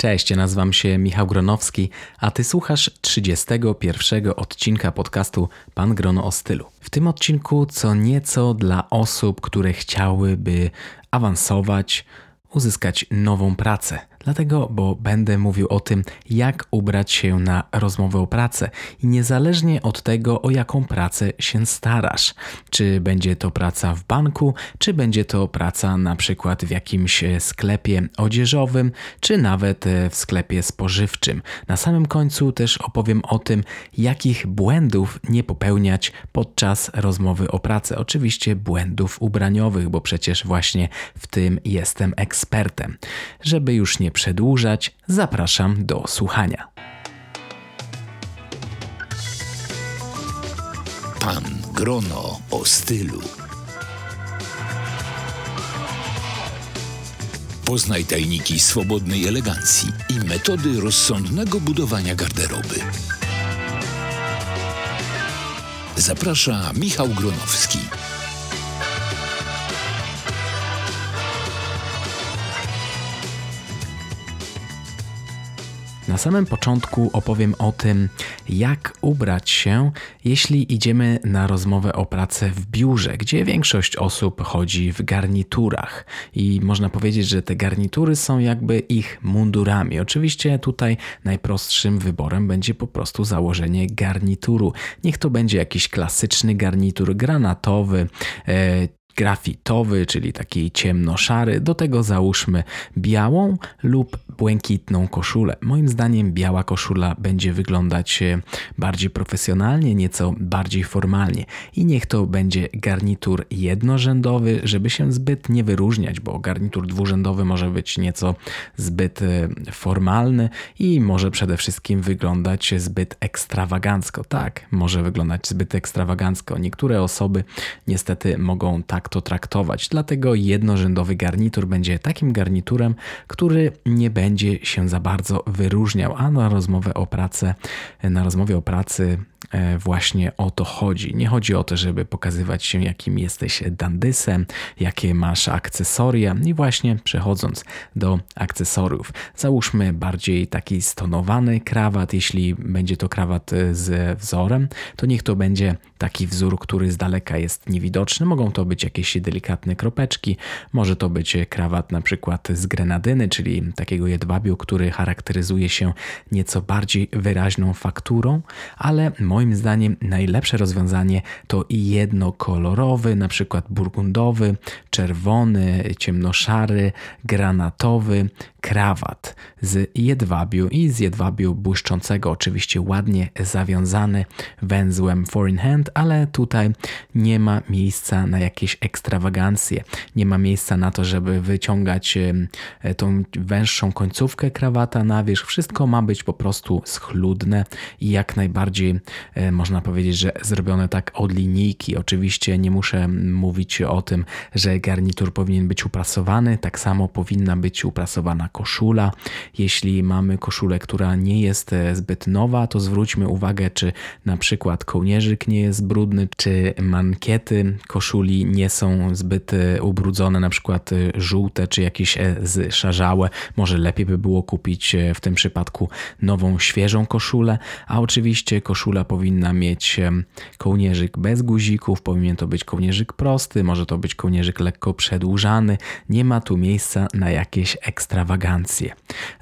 Cześć, nazywam się Michał Gronowski, a ty słuchasz 31 odcinka podcastu Pan Grono o stylu. W tym odcinku co nieco dla osób, które chciałyby awansować, uzyskać nową pracę. Dlatego, bo będę mówił o tym, jak ubrać się na rozmowę o pracę i niezależnie od tego, o jaką pracę się starasz. Czy będzie to praca w banku, czy będzie to praca na przykład w jakimś sklepie odzieżowym, czy nawet w sklepie spożywczym. Na samym końcu też opowiem o tym, jakich błędów nie popełniać podczas rozmowy o pracę. Oczywiście błędów ubraniowych, bo przecież właśnie w tym jestem ekspertem. Żeby już nie przedłużać, zapraszam do słuchania. Pan Grono o stylu. Poznaj tajniki swobodnej elegancji i metody rozsądnego budowania garderoby. Zaprasza Michał Gronowski. Na samym początku opowiem o tym, jak ubrać się, jeśli idziemy na rozmowę o pracę w biurze, gdzie większość osób chodzi w garniturach. I można powiedzieć, że te garnitury są jakby ich mundurami. Oczywiście tutaj najprostszym wyborem będzie po prostu założenie garnituru. Niech to będzie jakiś klasyczny garnitur granatowy, e, grafitowy, czyli taki ciemno-szary. Do tego załóżmy białą lub błękitną koszulę. Moim zdaniem biała koszula będzie wyglądać e, bardziej profesjonalnie, nieco bardziej formalnie. I niech to będzie garnitur jednorzędowy, żeby się zbyt nie wyróżniać, bo garnitur dwurzędowy może być nieco zbyt e, formalny i może przede wszystkim wyglądać zbyt ekstrawagancko. Tak, może wyglądać zbyt ekstrawagancko. Niektóre osoby niestety mogą tak to traktować. Dlatego jednorzędowy garnitur będzie takim garniturem, który nie będzie się za bardzo wyróżniał, a na rozmowę o pracę, na rozmowie o pracy E, właśnie o to chodzi. Nie chodzi o to, żeby pokazywać się, jakim jesteś dandysem, jakie masz akcesoria. I właśnie przechodząc do akcesoriów, załóżmy bardziej taki stonowany krawat. Jeśli będzie to krawat z wzorem, to niech to będzie taki wzór, który z daleka jest niewidoczny. Mogą to być jakieś delikatne kropeczki, może to być krawat na przykład z grenadyny, czyli takiego jedwabiu, który charakteryzuje się nieco bardziej wyraźną fakturą, ale moim zdaniem najlepsze rozwiązanie to jednokolorowy, na przykład burgundowy, czerwony, ciemnoszary, granatowy krawat z jedwabiu i z jedwabiu błyszczącego, oczywiście ładnie zawiązany węzłem foreign hand, ale tutaj nie ma miejsca na jakieś ekstrawagancje, nie ma miejsca na to, żeby wyciągać tą węższą końcówkę krawata na wierzch. Wszystko ma być po prostu schludne i jak najbardziej E, można powiedzieć, że zrobione tak od linijki. Oczywiście nie muszę mówić o tym, że garnitur powinien być uprasowany, tak samo powinna być uprasowana koszula. Jeśli mamy koszulę, która nie jest e, zbyt nowa, to zwróćmy uwagę, czy na przykład kołnierzyk nie jest brudny, czy mankiety koszuli nie są zbyt e, ubrudzone, na przykład żółte, czy jakieś zszarzałe. Może lepiej by było kupić w tym przypadku nową, świeżą koszulę, a oczywiście koszula powinna mieć kołnierzyk bez guzików, powinien to być kołnierzyk prosty, może to być kołnierzyk lekko przedłużany. Nie ma tu miejsca na jakieś ekstrawagancje.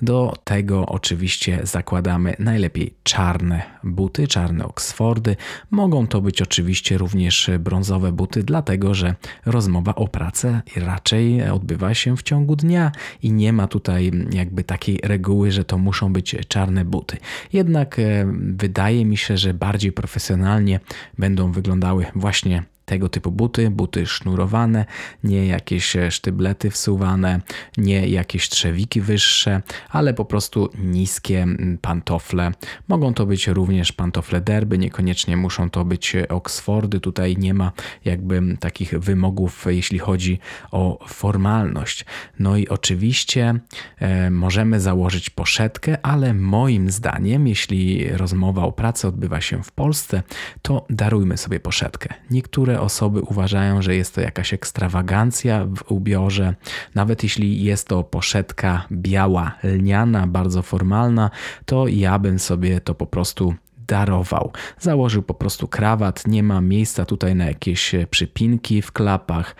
Do tego oczywiście zakładamy najlepiej czarne buty, czarne Oxfordy. Mogą to być oczywiście również brązowe buty, dlatego że rozmowa o pracę raczej odbywa się w ciągu dnia i nie ma tutaj jakby takiej reguły, że to muszą być czarne buty. Jednak wydaje mi się, że bardziej profesjonalnie będą wyglądały właśnie tego typu buty, buty sznurowane, nie jakieś sztyblety wsuwane, nie jakieś trzewiki wyższe, ale po prostu niskie pantofle. Mogą to być również pantofle derby, niekoniecznie muszą to być Oxfordy. Tutaj nie ma jakby takich wymogów, jeśli chodzi o formalność. No i oczywiście e, możemy założyć poszetkę, ale moim zdaniem, jeśli rozmowa o pracy odbywa się w Polsce, to darujmy sobie poszetkę. Niektóre osoby uważają, że jest to jakaś ekstrawagancja w ubiorze, nawet jeśli jest to poszetka biała, lniana, bardzo formalna, to ja bym sobie to po prostu darował. Założył po prostu krawat, nie ma miejsca tutaj na jakieś e, przypinki w klapach.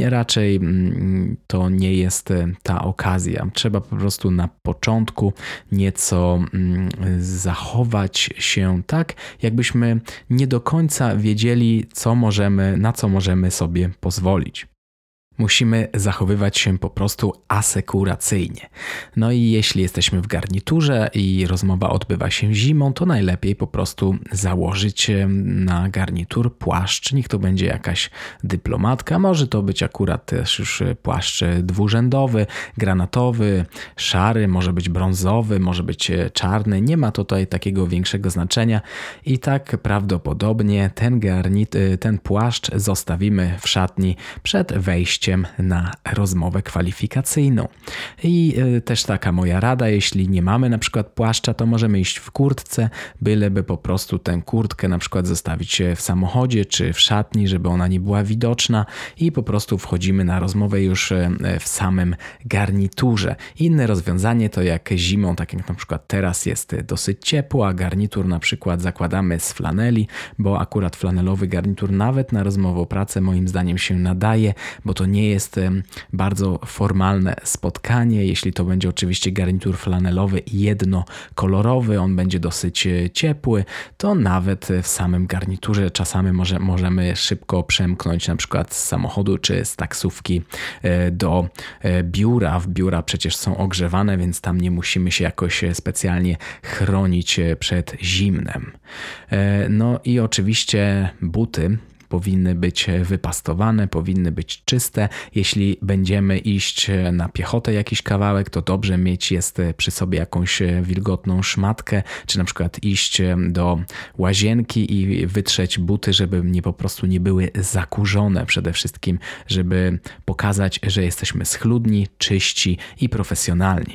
Raczej mm, to nie jest e, ta okazja. Trzeba po prostu na początku nieco mm, zachować się tak, jakbyśmy nie do końca wiedzieli, co możemy, na co możemy sobie pozwolić. Musimy zachowywać się po prostu asekuracyjnie. No i jeśli jesteśmy w garniturze i rozmowa odbywa się zimą, to najlepiej po prostu założyć na garnitur płaszcz. Niech to będzie jakaś dyplomatka, może to być akurat też już płaszcz dwurzędowy, granatowy, szary, może być brązowy, może być czarny. Nie ma tutaj takiego większego znaczenia i tak prawdopodobnie ten garnit, ten płaszcz zostawimy w szatni przed wejściem na rozmowę kwalifikacyjną. I e, też taka moja rada, jeśli nie mamy na przykład płaszcza, to możemy iść w kurtce, byleby po prostu tę kurtkę na przykład zostawić w samochodzie czy w szatni, żeby ona nie była widoczna i po prostu wchodzimy na rozmowę już e, w samym garniturze. Inne rozwiązanie to jak zimą, tak jak na przykład teraz jest dosyć ciepło, a garnitur na przykład zakładamy z flaneli, bo akurat flanelowy garnitur nawet na rozmowę o pracę moim zdaniem się nadaje, bo to nie nie jest bardzo formalne spotkanie. Jeśli to będzie oczywiście garnitur flanelowy jednokolorowy, on będzie dosyć e, ciepły, to nawet w samym garniturze czasami może, możemy szybko przemknąć na przykład z samochodu czy z taksówki e, do e, biura. W biura przecież są ogrzewane, więc tam nie musimy się jakoś specjalnie chronić przed zimnem. No i oczywiście buty powinny być wypastowane, powinny być czyste. Jeśli będziemy iść na piechotę jakiś kawałek, to dobrze mieć jest przy sobie jakąś wilgotną szmatkę, czy na przykład iść do łazienki i wytrzeć buty, żeby nie po prostu nie były zakurzone przede wszystkim, żeby pokazać, że jesteśmy schludni, czyści i profesjonalni.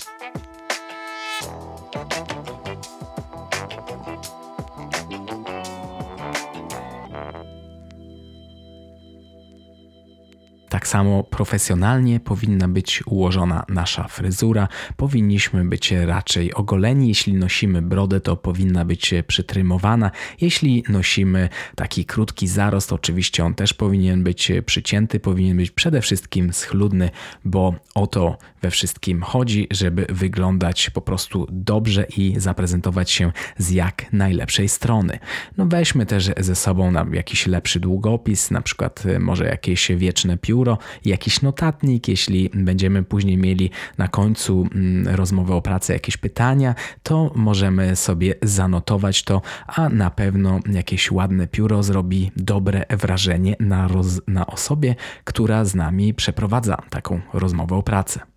Samo profesjonalnie powinna być ułożona nasza fryzura. Powinniśmy być raczej ogoleni. Jeśli nosimy brodę, to powinna być przytrymowana. Jeśli nosimy taki krótki zarost, oczywiście on też powinien być przycięty, powinien być przede wszystkim schludny, bo o to we wszystkim chodzi, żeby wyglądać po prostu dobrze i zaprezentować się z jak najlepszej strony. No weźmy też ze sobą jakiś lepszy długopis, na przykład może jakieś wieczne pióro, jakiś notatnik, jeśli będziemy później mieli na końcu mm, rozmowy o pracy jakieś pytania, to możemy sobie zanotować to, a na pewno jakieś ładne pióro zrobi dobre wrażenie na, roz, na osobie, która z nami przeprowadza taką rozmowę o pracy.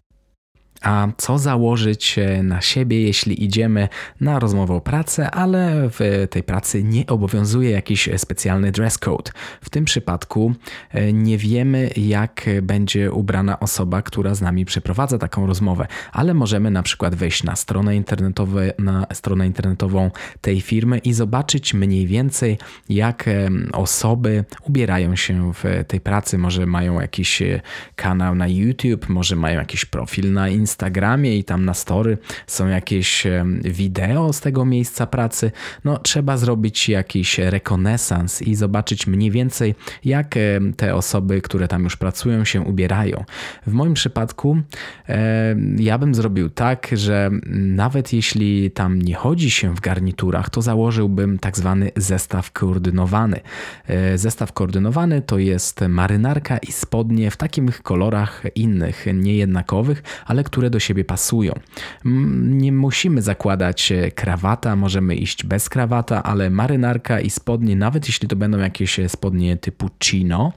A co założyć e, na siebie, jeśli idziemy na rozmowę o pracę, ale w tej pracy nie obowiązuje jakiś specjalny dress code? W tym przypadku e, nie wiemy, jak będzie ubrana osoba, która z nami przeprowadza taką rozmowę, ale możemy na przykład wejść na stronę, internetową, na stronę internetową tej firmy i zobaczyć mniej więcej, jak osoby ubierają się w tej pracy. Może mają jakiś e, kanał na YouTube, może mają jakiś profil na Instagram Instagramie i tam na story są jakieś wideo z tego miejsca pracy, no trzeba zrobić jakiś rekonesans i zobaczyć mniej więcej, jak te osoby, które tam już pracują, się ubierają. W moim przypadku ja bym zrobił tak, że nawet jeśli tam nie chodzi się w garniturach, to założyłbym tak zwany zestaw koordynowany. E, zestaw koordynowany to jest marynarka i spodnie w takich kolorach innych, niejednakowych, ale które które do siebie pasują. Nie musimy zakładać e, krawata, możemy iść bez krawata, ale marynarka i spodnie, nawet jeśli to będą jakieś e, spodnie typu chino,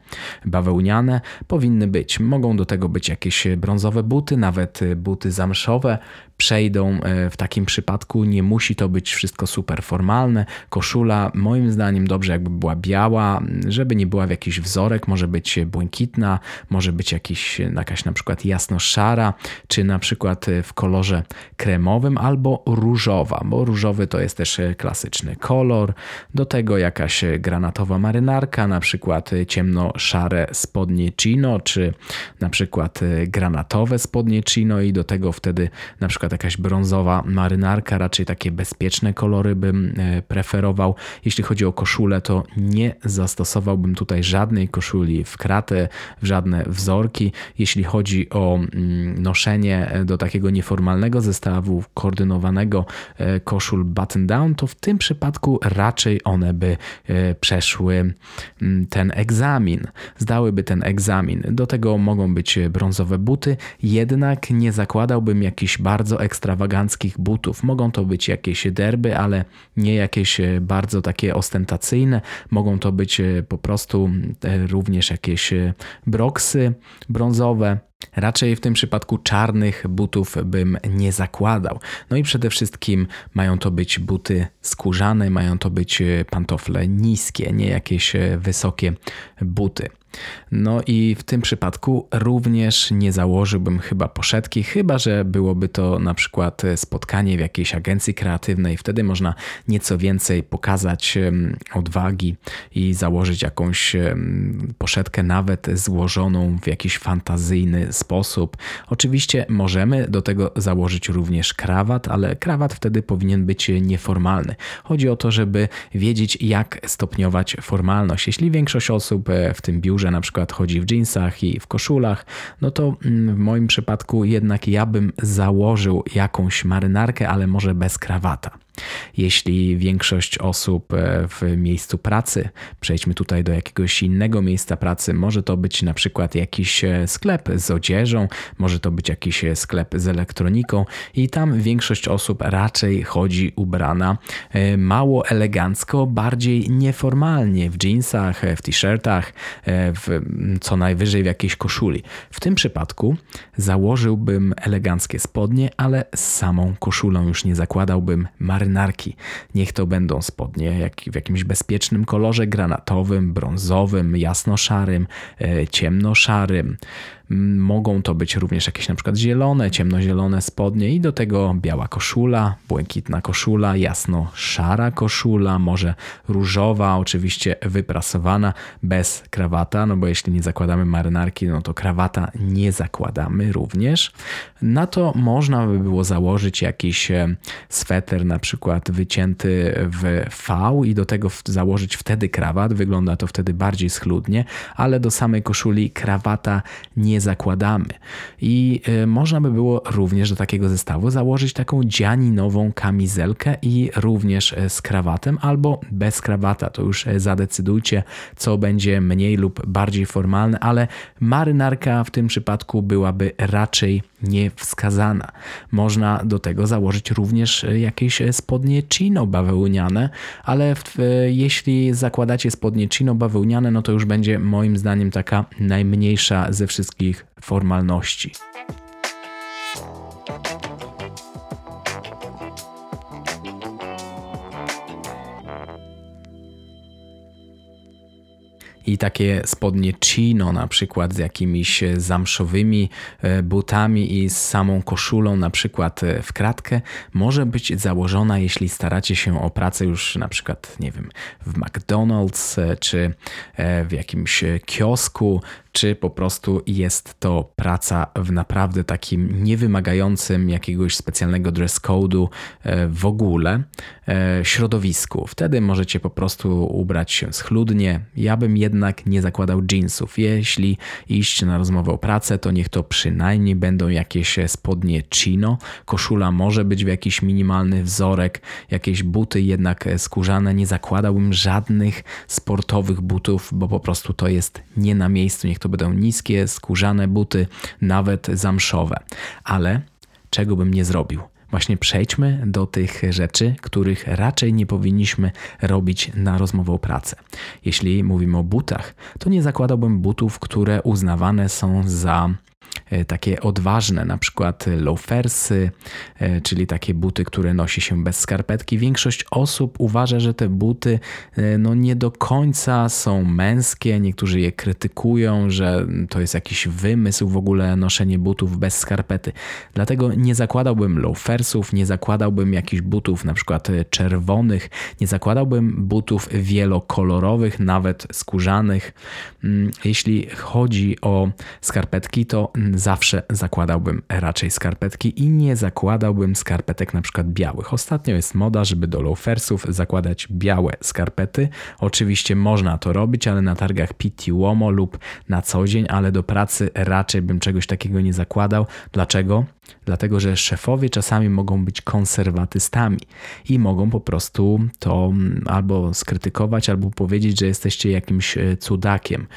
bawełniane, powinny być. Mogą do tego być jakieś e, brązowe buty, nawet buty zamszowe, przejdą w takim przypadku. Nie musi to być wszystko super formalne. Koszula, moim zdaniem, dobrze jakby była biała, żeby nie była w jakiś wzorek, może być błękitna, może być jakiś, jakaś na przykład jasno-szara, czy na przykład w kolorze kremowym albo różowa, bo różowy to jest też klasyczny kolor. Do tego jakaś granatowa marynarka, na przykład ciemno-szare spodnie chino, czy na przykład granatowe spodnie chino i do tego wtedy na przykład jakaś brązowa marynarka, raczej takie bezpieczne kolory bym e, preferował. Jeśli chodzi o koszulę, to nie zastosowałbym tutaj żadnej koszuli w kratę, w żadne wzorki. Jeśli chodzi o mm, noszenie do takiego nieformalnego zestawu, koordynowanego e, koszul button down, to w tym przypadku raczej one by e, przeszły mm, ten egzamin, zdałyby ten egzamin. Do tego mogą być brązowe buty, jednak nie zakładałbym jakichś bardzo ekstrawaganckich butów. Mogą to być jakieś derby, ale nie jakieś bardzo takie ostentacyjne. Mogą to być po prostu e, również jakieś broksy brązowe. Raczej w tym przypadku czarnych butów bym nie zakładał. No i przede wszystkim mają to być buty skórzane, mają to być pantofle niskie, nie jakieś wysokie buty. No i w tym przypadku również nie założyłbym chyba poszetki, chyba że byłoby to na przykład spotkanie w jakiejś agencji kreatywnej. Wtedy można nieco więcej pokazać odwagi i założyć jakąś poszetkę, nawet złożoną w jakiś fantazyjny sposób. Oczywiście możemy do tego założyć również krawat, ale krawat wtedy powinien być nieformalny. Chodzi o to, żeby wiedzieć, jak stopniować formalność. Jeśli większość osób e, w tym biurze na przykład chodzi w jeansach i w koszulach, no to mm, w moim przypadku jednak ja bym założył jakąś marynarkę, ale może bez krawata. Jeśli większość osób e, w miejscu pracy, przejdźmy tutaj do jakiegoś innego miejsca pracy, może to być na przykład jakiś e, sklep z odzieżą, może to być jakiś e, sklep z elektroniką i tam większość osób raczej chodzi ubrana mało elegancko, bardziej nieformalnie, w jeansach, w t-shirtach, w, co najwyżej w jakiejś koszuli. W tym przypadku założyłbym eleganckie spodnie, ale z samą koszulą już nie zakładałbym marynarki marynarki. Niech to będą spodnie jak w jakimś bezpiecznym kolorze granatowym, brązowym, jasno-szarym, e, ciemno-szarym. Mogą to być również jakieś na przykład zielone, ciemnozielone spodnie i do tego biała koszula, błękitna koszula, jasno-szara koszula, może różowa, oczywiście wyprasowana, bez krawata, no bo jeśli nie zakładamy marynarki, no to krawata nie zakładamy również. Na to można by było założyć jakiś e, sweter na przykład wycięty w V i do tego założyć wtedy krawat, wygląda to wtedy bardziej schludnie, ale do samej koszuli krawata nie zakładamy. I y, można by było również do takiego zestawu założyć taką dzianinową kamizelkę i również y, z krawatem albo bez krawata. To już y, zadecydujcie, co będzie mniej lub bardziej formalne, ale marynarka w tym przypadku byłaby raczej niewskazana. Można do tego założyć również jakieś spodnie chino bawełniane, ale w, jeśli zakładacie spodnie chino bawełniane, no to już będzie moim zdaniem taka najmniejsza ze wszystkich formalności. i takie spodnie chino na przykład z jakimiś zamszowymi e, butami i z samą koszulą na przykład e, w kratkę może być założona, jeśli staracie się o pracę już na przykład, nie wiem, w McDonald's e, czy w jakimś kiosku, czy po prostu jest to praca w naprawdę takim niewymagającym jakiegoś specjalnego dress code'u e, w ogóle e, środowisku. Wtedy możecie po prostu ubrać się schludnie. Ja bym jednak nie zakładał jeansów. Jeśli iść na rozmowę o pracę, to niech to przynajmniej będą jakieś spodnie chino. Koszula może być w jakiś minimalny wzorek, jakieś buty jednak skórzane. Nie zakładałbym żadnych sportowych butów, bo po prostu to jest nie na miejscu. Niech to to będą niskie, skórzane buty, nawet zamszowe. Ale czego bym nie zrobił? Właśnie przejdźmy do tych rzeczy, których raczej nie powinniśmy robić na rozmowę o pracę. Jeśli mówimy o butach, to nie zakładałbym butów, które uznawane są za takie odważne, na przykład loafersy, czyli takie buty, które nosi się bez skarpetki. Większość osób uważa, że te buty no, nie do końca są męskie. Niektórzy je krytykują, że to jest jakiś wymysł w ogóle noszenie butów bez skarpety. Dlatego nie zakładałbym loafersów, nie zakładałbym jakichś butów na przykład czerwonych, nie zakładałbym butów wielokolorowych, nawet skórzanych. Mm, jeśli chodzi o skarpetki, to zawsze zakładałbym raczej skarpetki i nie zakładałbym skarpetek na przykład białych. Ostatnio jest moda, żeby do loafersów zakładać białe skarpety. Oczywiście można to robić, ale na targach PT Uomo lub na co dzień, ale do pracy raczej bym czegoś takiego nie zakładał. Dlaczego? Dlatego, że szefowie czasami mogą być konserwatystami i mogą po prostu to mm, albo skrytykować, albo powiedzieć, że jesteście jakimś e, cudakiem.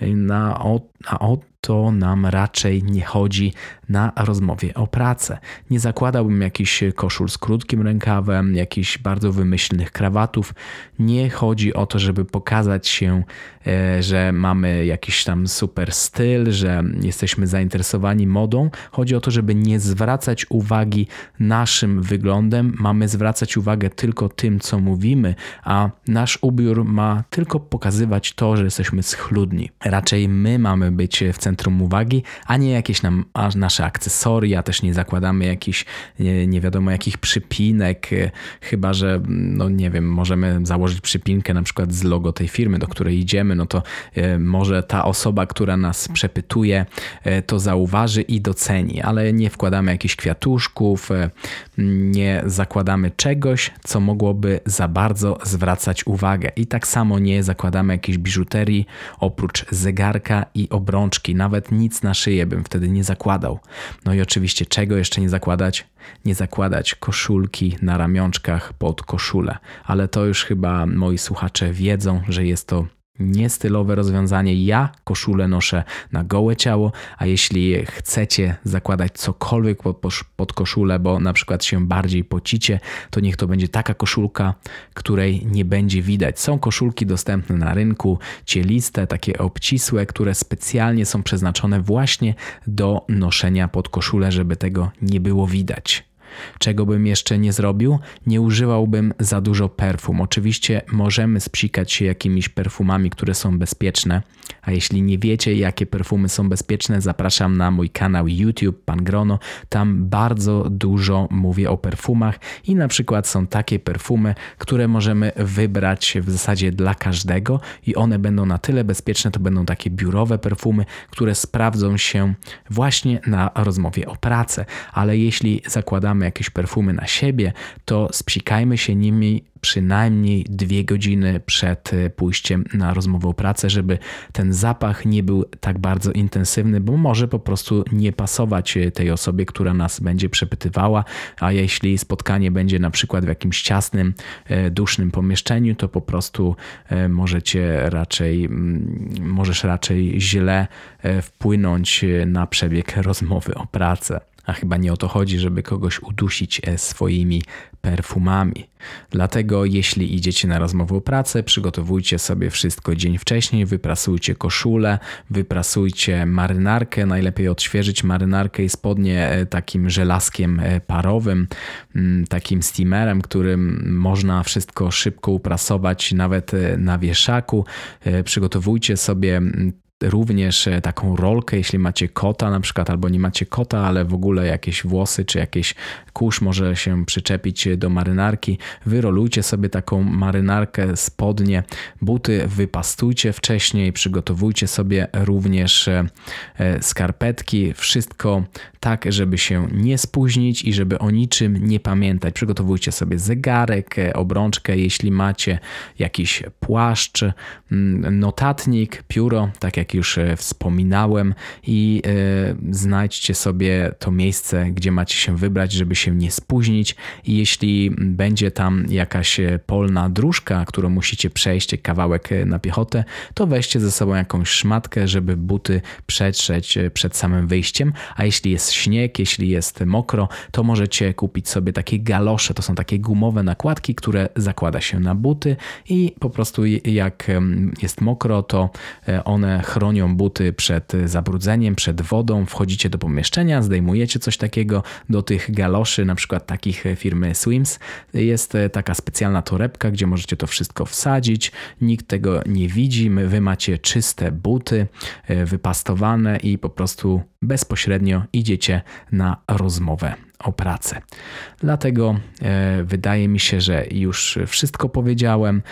Na, o, a o to nam raczej nie chodzi na rozmowie o pracę. Nie zakładałbym jakiś koszul z krótkim rękawem, jakichś bardzo wymyślnych krawatów. Nie chodzi o to, żeby pokazać się, e, że mamy jakiś tam super styl, że jesteśmy zainteresowani modą. Chodzi o to, żeby nie zwracać uwagi naszym wyglądem. Mamy zwracać uwagę tylko tym, co mówimy, a nasz ubiór ma tylko pokazywać to, że jesteśmy schludni. Raczej my mamy być w centrum uwagi, a nie jakieś nam, nasze akcesoria. Też nie zakładamy jakichś nie, nie wiadomo jakich przypinek, chyba że, no nie wiem, możemy założyć przypinkę na przykład z logo tej firmy, do której idziemy, no to e, może ta osoba, która nas przepytuje, e, to zauważy i doceni, ale nie wkładamy jakichś kwiatuszków, nie zakładamy czegoś, co mogłoby za bardzo zwracać uwagę. I tak samo nie zakładamy jakiejś biżuterii oprócz zegarka i obrączki. Nawet nic na szyję bym wtedy nie zakładał. No i oczywiście czego jeszcze nie zakładać? Nie zakładać koszulki na ramionczkach pod koszulę. Ale to już chyba moi słuchacze wiedzą, że jest to niestylowe rozwiązanie. Ja koszulę noszę na gołe ciało, a jeśli chcecie zakładać cokolwiek pod, pod koszulę, bo na przykład się bardziej pocicie, to niech to będzie taka koszulka, której nie będzie widać. Są koszulki dostępne na rynku, cieliste, takie obcisłe, które specjalnie są przeznaczone właśnie do noszenia pod koszulę, żeby tego nie było widać. Czego bym jeszcze nie zrobił? Nie używałbym za dużo perfum. Oczywiście możemy spsikać się jakimiś perfumami, które są bezpieczne, a jeśli nie wiecie, jakie perfumy są bezpieczne, zapraszam na mój kanał YouTube Pan Grono. Tam bardzo dużo mówię o perfumach i na przykład są takie perfumy, które możemy wybrać w zasadzie dla każdego i one będą na tyle bezpieczne, to będą takie biurowe perfumy, które sprawdzą się właśnie na rozmowie o pracę. Ale jeśli zakładamy jakieś perfumy na siebie, to spsikajmy się nimi przynajmniej dwie godziny przed e, pójściem na rozmowę o pracę, żeby ten zapach nie był tak bardzo intensywny, bo może po prostu nie pasować e, tej osobie, która nas będzie przepytywała, a jeśli spotkanie będzie na przykład w jakimś ciasnym, e, dusznym pomieszczeniu, to po prostu możecie raczej, możesz raczej źle wpłynąć na przebieg rozmowy o pracę. A chyba nie o to chodzi, żeby kogoś udusić swoimi perfumami. Dlatego, jeśli idziecie na rozmowę o pracę, przygotowujcie sobie wszystko dzień wcześniej, wyprasujcie koszulę, wyprasujcie marynarkę. Najlepiej odświeżyć marynarkę i spodnie e, takim żelazkiem e, parowym, mm, takim steamerem, którym można wszystko szybko uprasować, nawet na wieszaku. Przygotowujcie sobie mm, również e, taką rolkę, jeśli macie kota na przykład, albo nie macie kota, ale w ogóle jakieś włosy czy jakieś kurz może się przyczepić do marynarki. Wyrolujcie sobie taką marynarkę, spodnie, buty wypastujcie wcześniej, przygotowujcie sobie również e, e, skarpetki, wszystko tak, żeby się nie spóźnić i żeby o niczym nie pamiętać. Przygotowujcie sobie zegarek, obrączkę, jeśli macie jakiś płaszcz, notatnik, pióro, tak jak już e, wspominałem, i e, znajdźcie sobie to miejsce, gdzie macie się wybrać, żeby się nie spóźnić. I jeśli będzie tam jakaś e, polna dróżka, którą musicie przejść, kawałek na piechotę, to weźcie ze sobą jakąś szmatkę, żeby buty przetrzeć przed samym wyjściem. A jeśli jest śnieg, jeśli jest mokro, to możecie kupić sobie takie galosze. To są takie gumowe nakładki, które zakłada się na buty i po prostu jak jest mokro, to one chronią chronią buty przed zabrudzeniem, przed wodą. Wchodzicie do pomieszczenia, zdejmujecie coś takiego do tych galoszy, na przykład takich firmy Swims. Jest taka specjalna torebka, gdzie możecie to wszystko wsadzić. Nikt tego nie widzi. Wy macie czyste buty, wypastowane i po prostu bezpośrednio idziecie na rozmowę o pracę. Dlatego e, wydaje mi się, że już wszystko powiedziałem.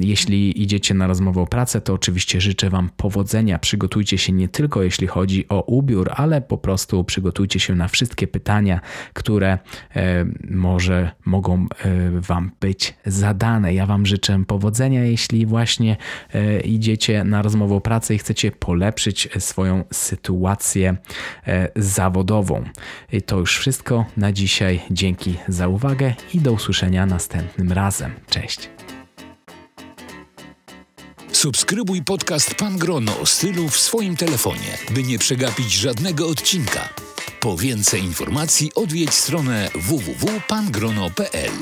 Jeśli idziecie na rozmowę o pracę, to oczywiście życzę Wam powodzenia. Przygotujcie się nie tylko jeśli chodzi o ubiór, ale po prostu przygotujcie się na wszystkie pytania, które e, może mogą e, Wam być zadane. Ja Wam życzę powodzenia, jeśli właśnie idziecie na rozmowę o pracę i chcecie polepszyć swoją sytuację zawodową. To już wszystko na dzisiaj. Dzięki za uwagę i do usłyszenia następnym razem. Cześć. Subskrybuj podcast Pan Grono o stylu w swoim telefonie, by nie przegapić żadnego odcinka. Po więcej informacji odwiedź stronę www.pangrono.pl.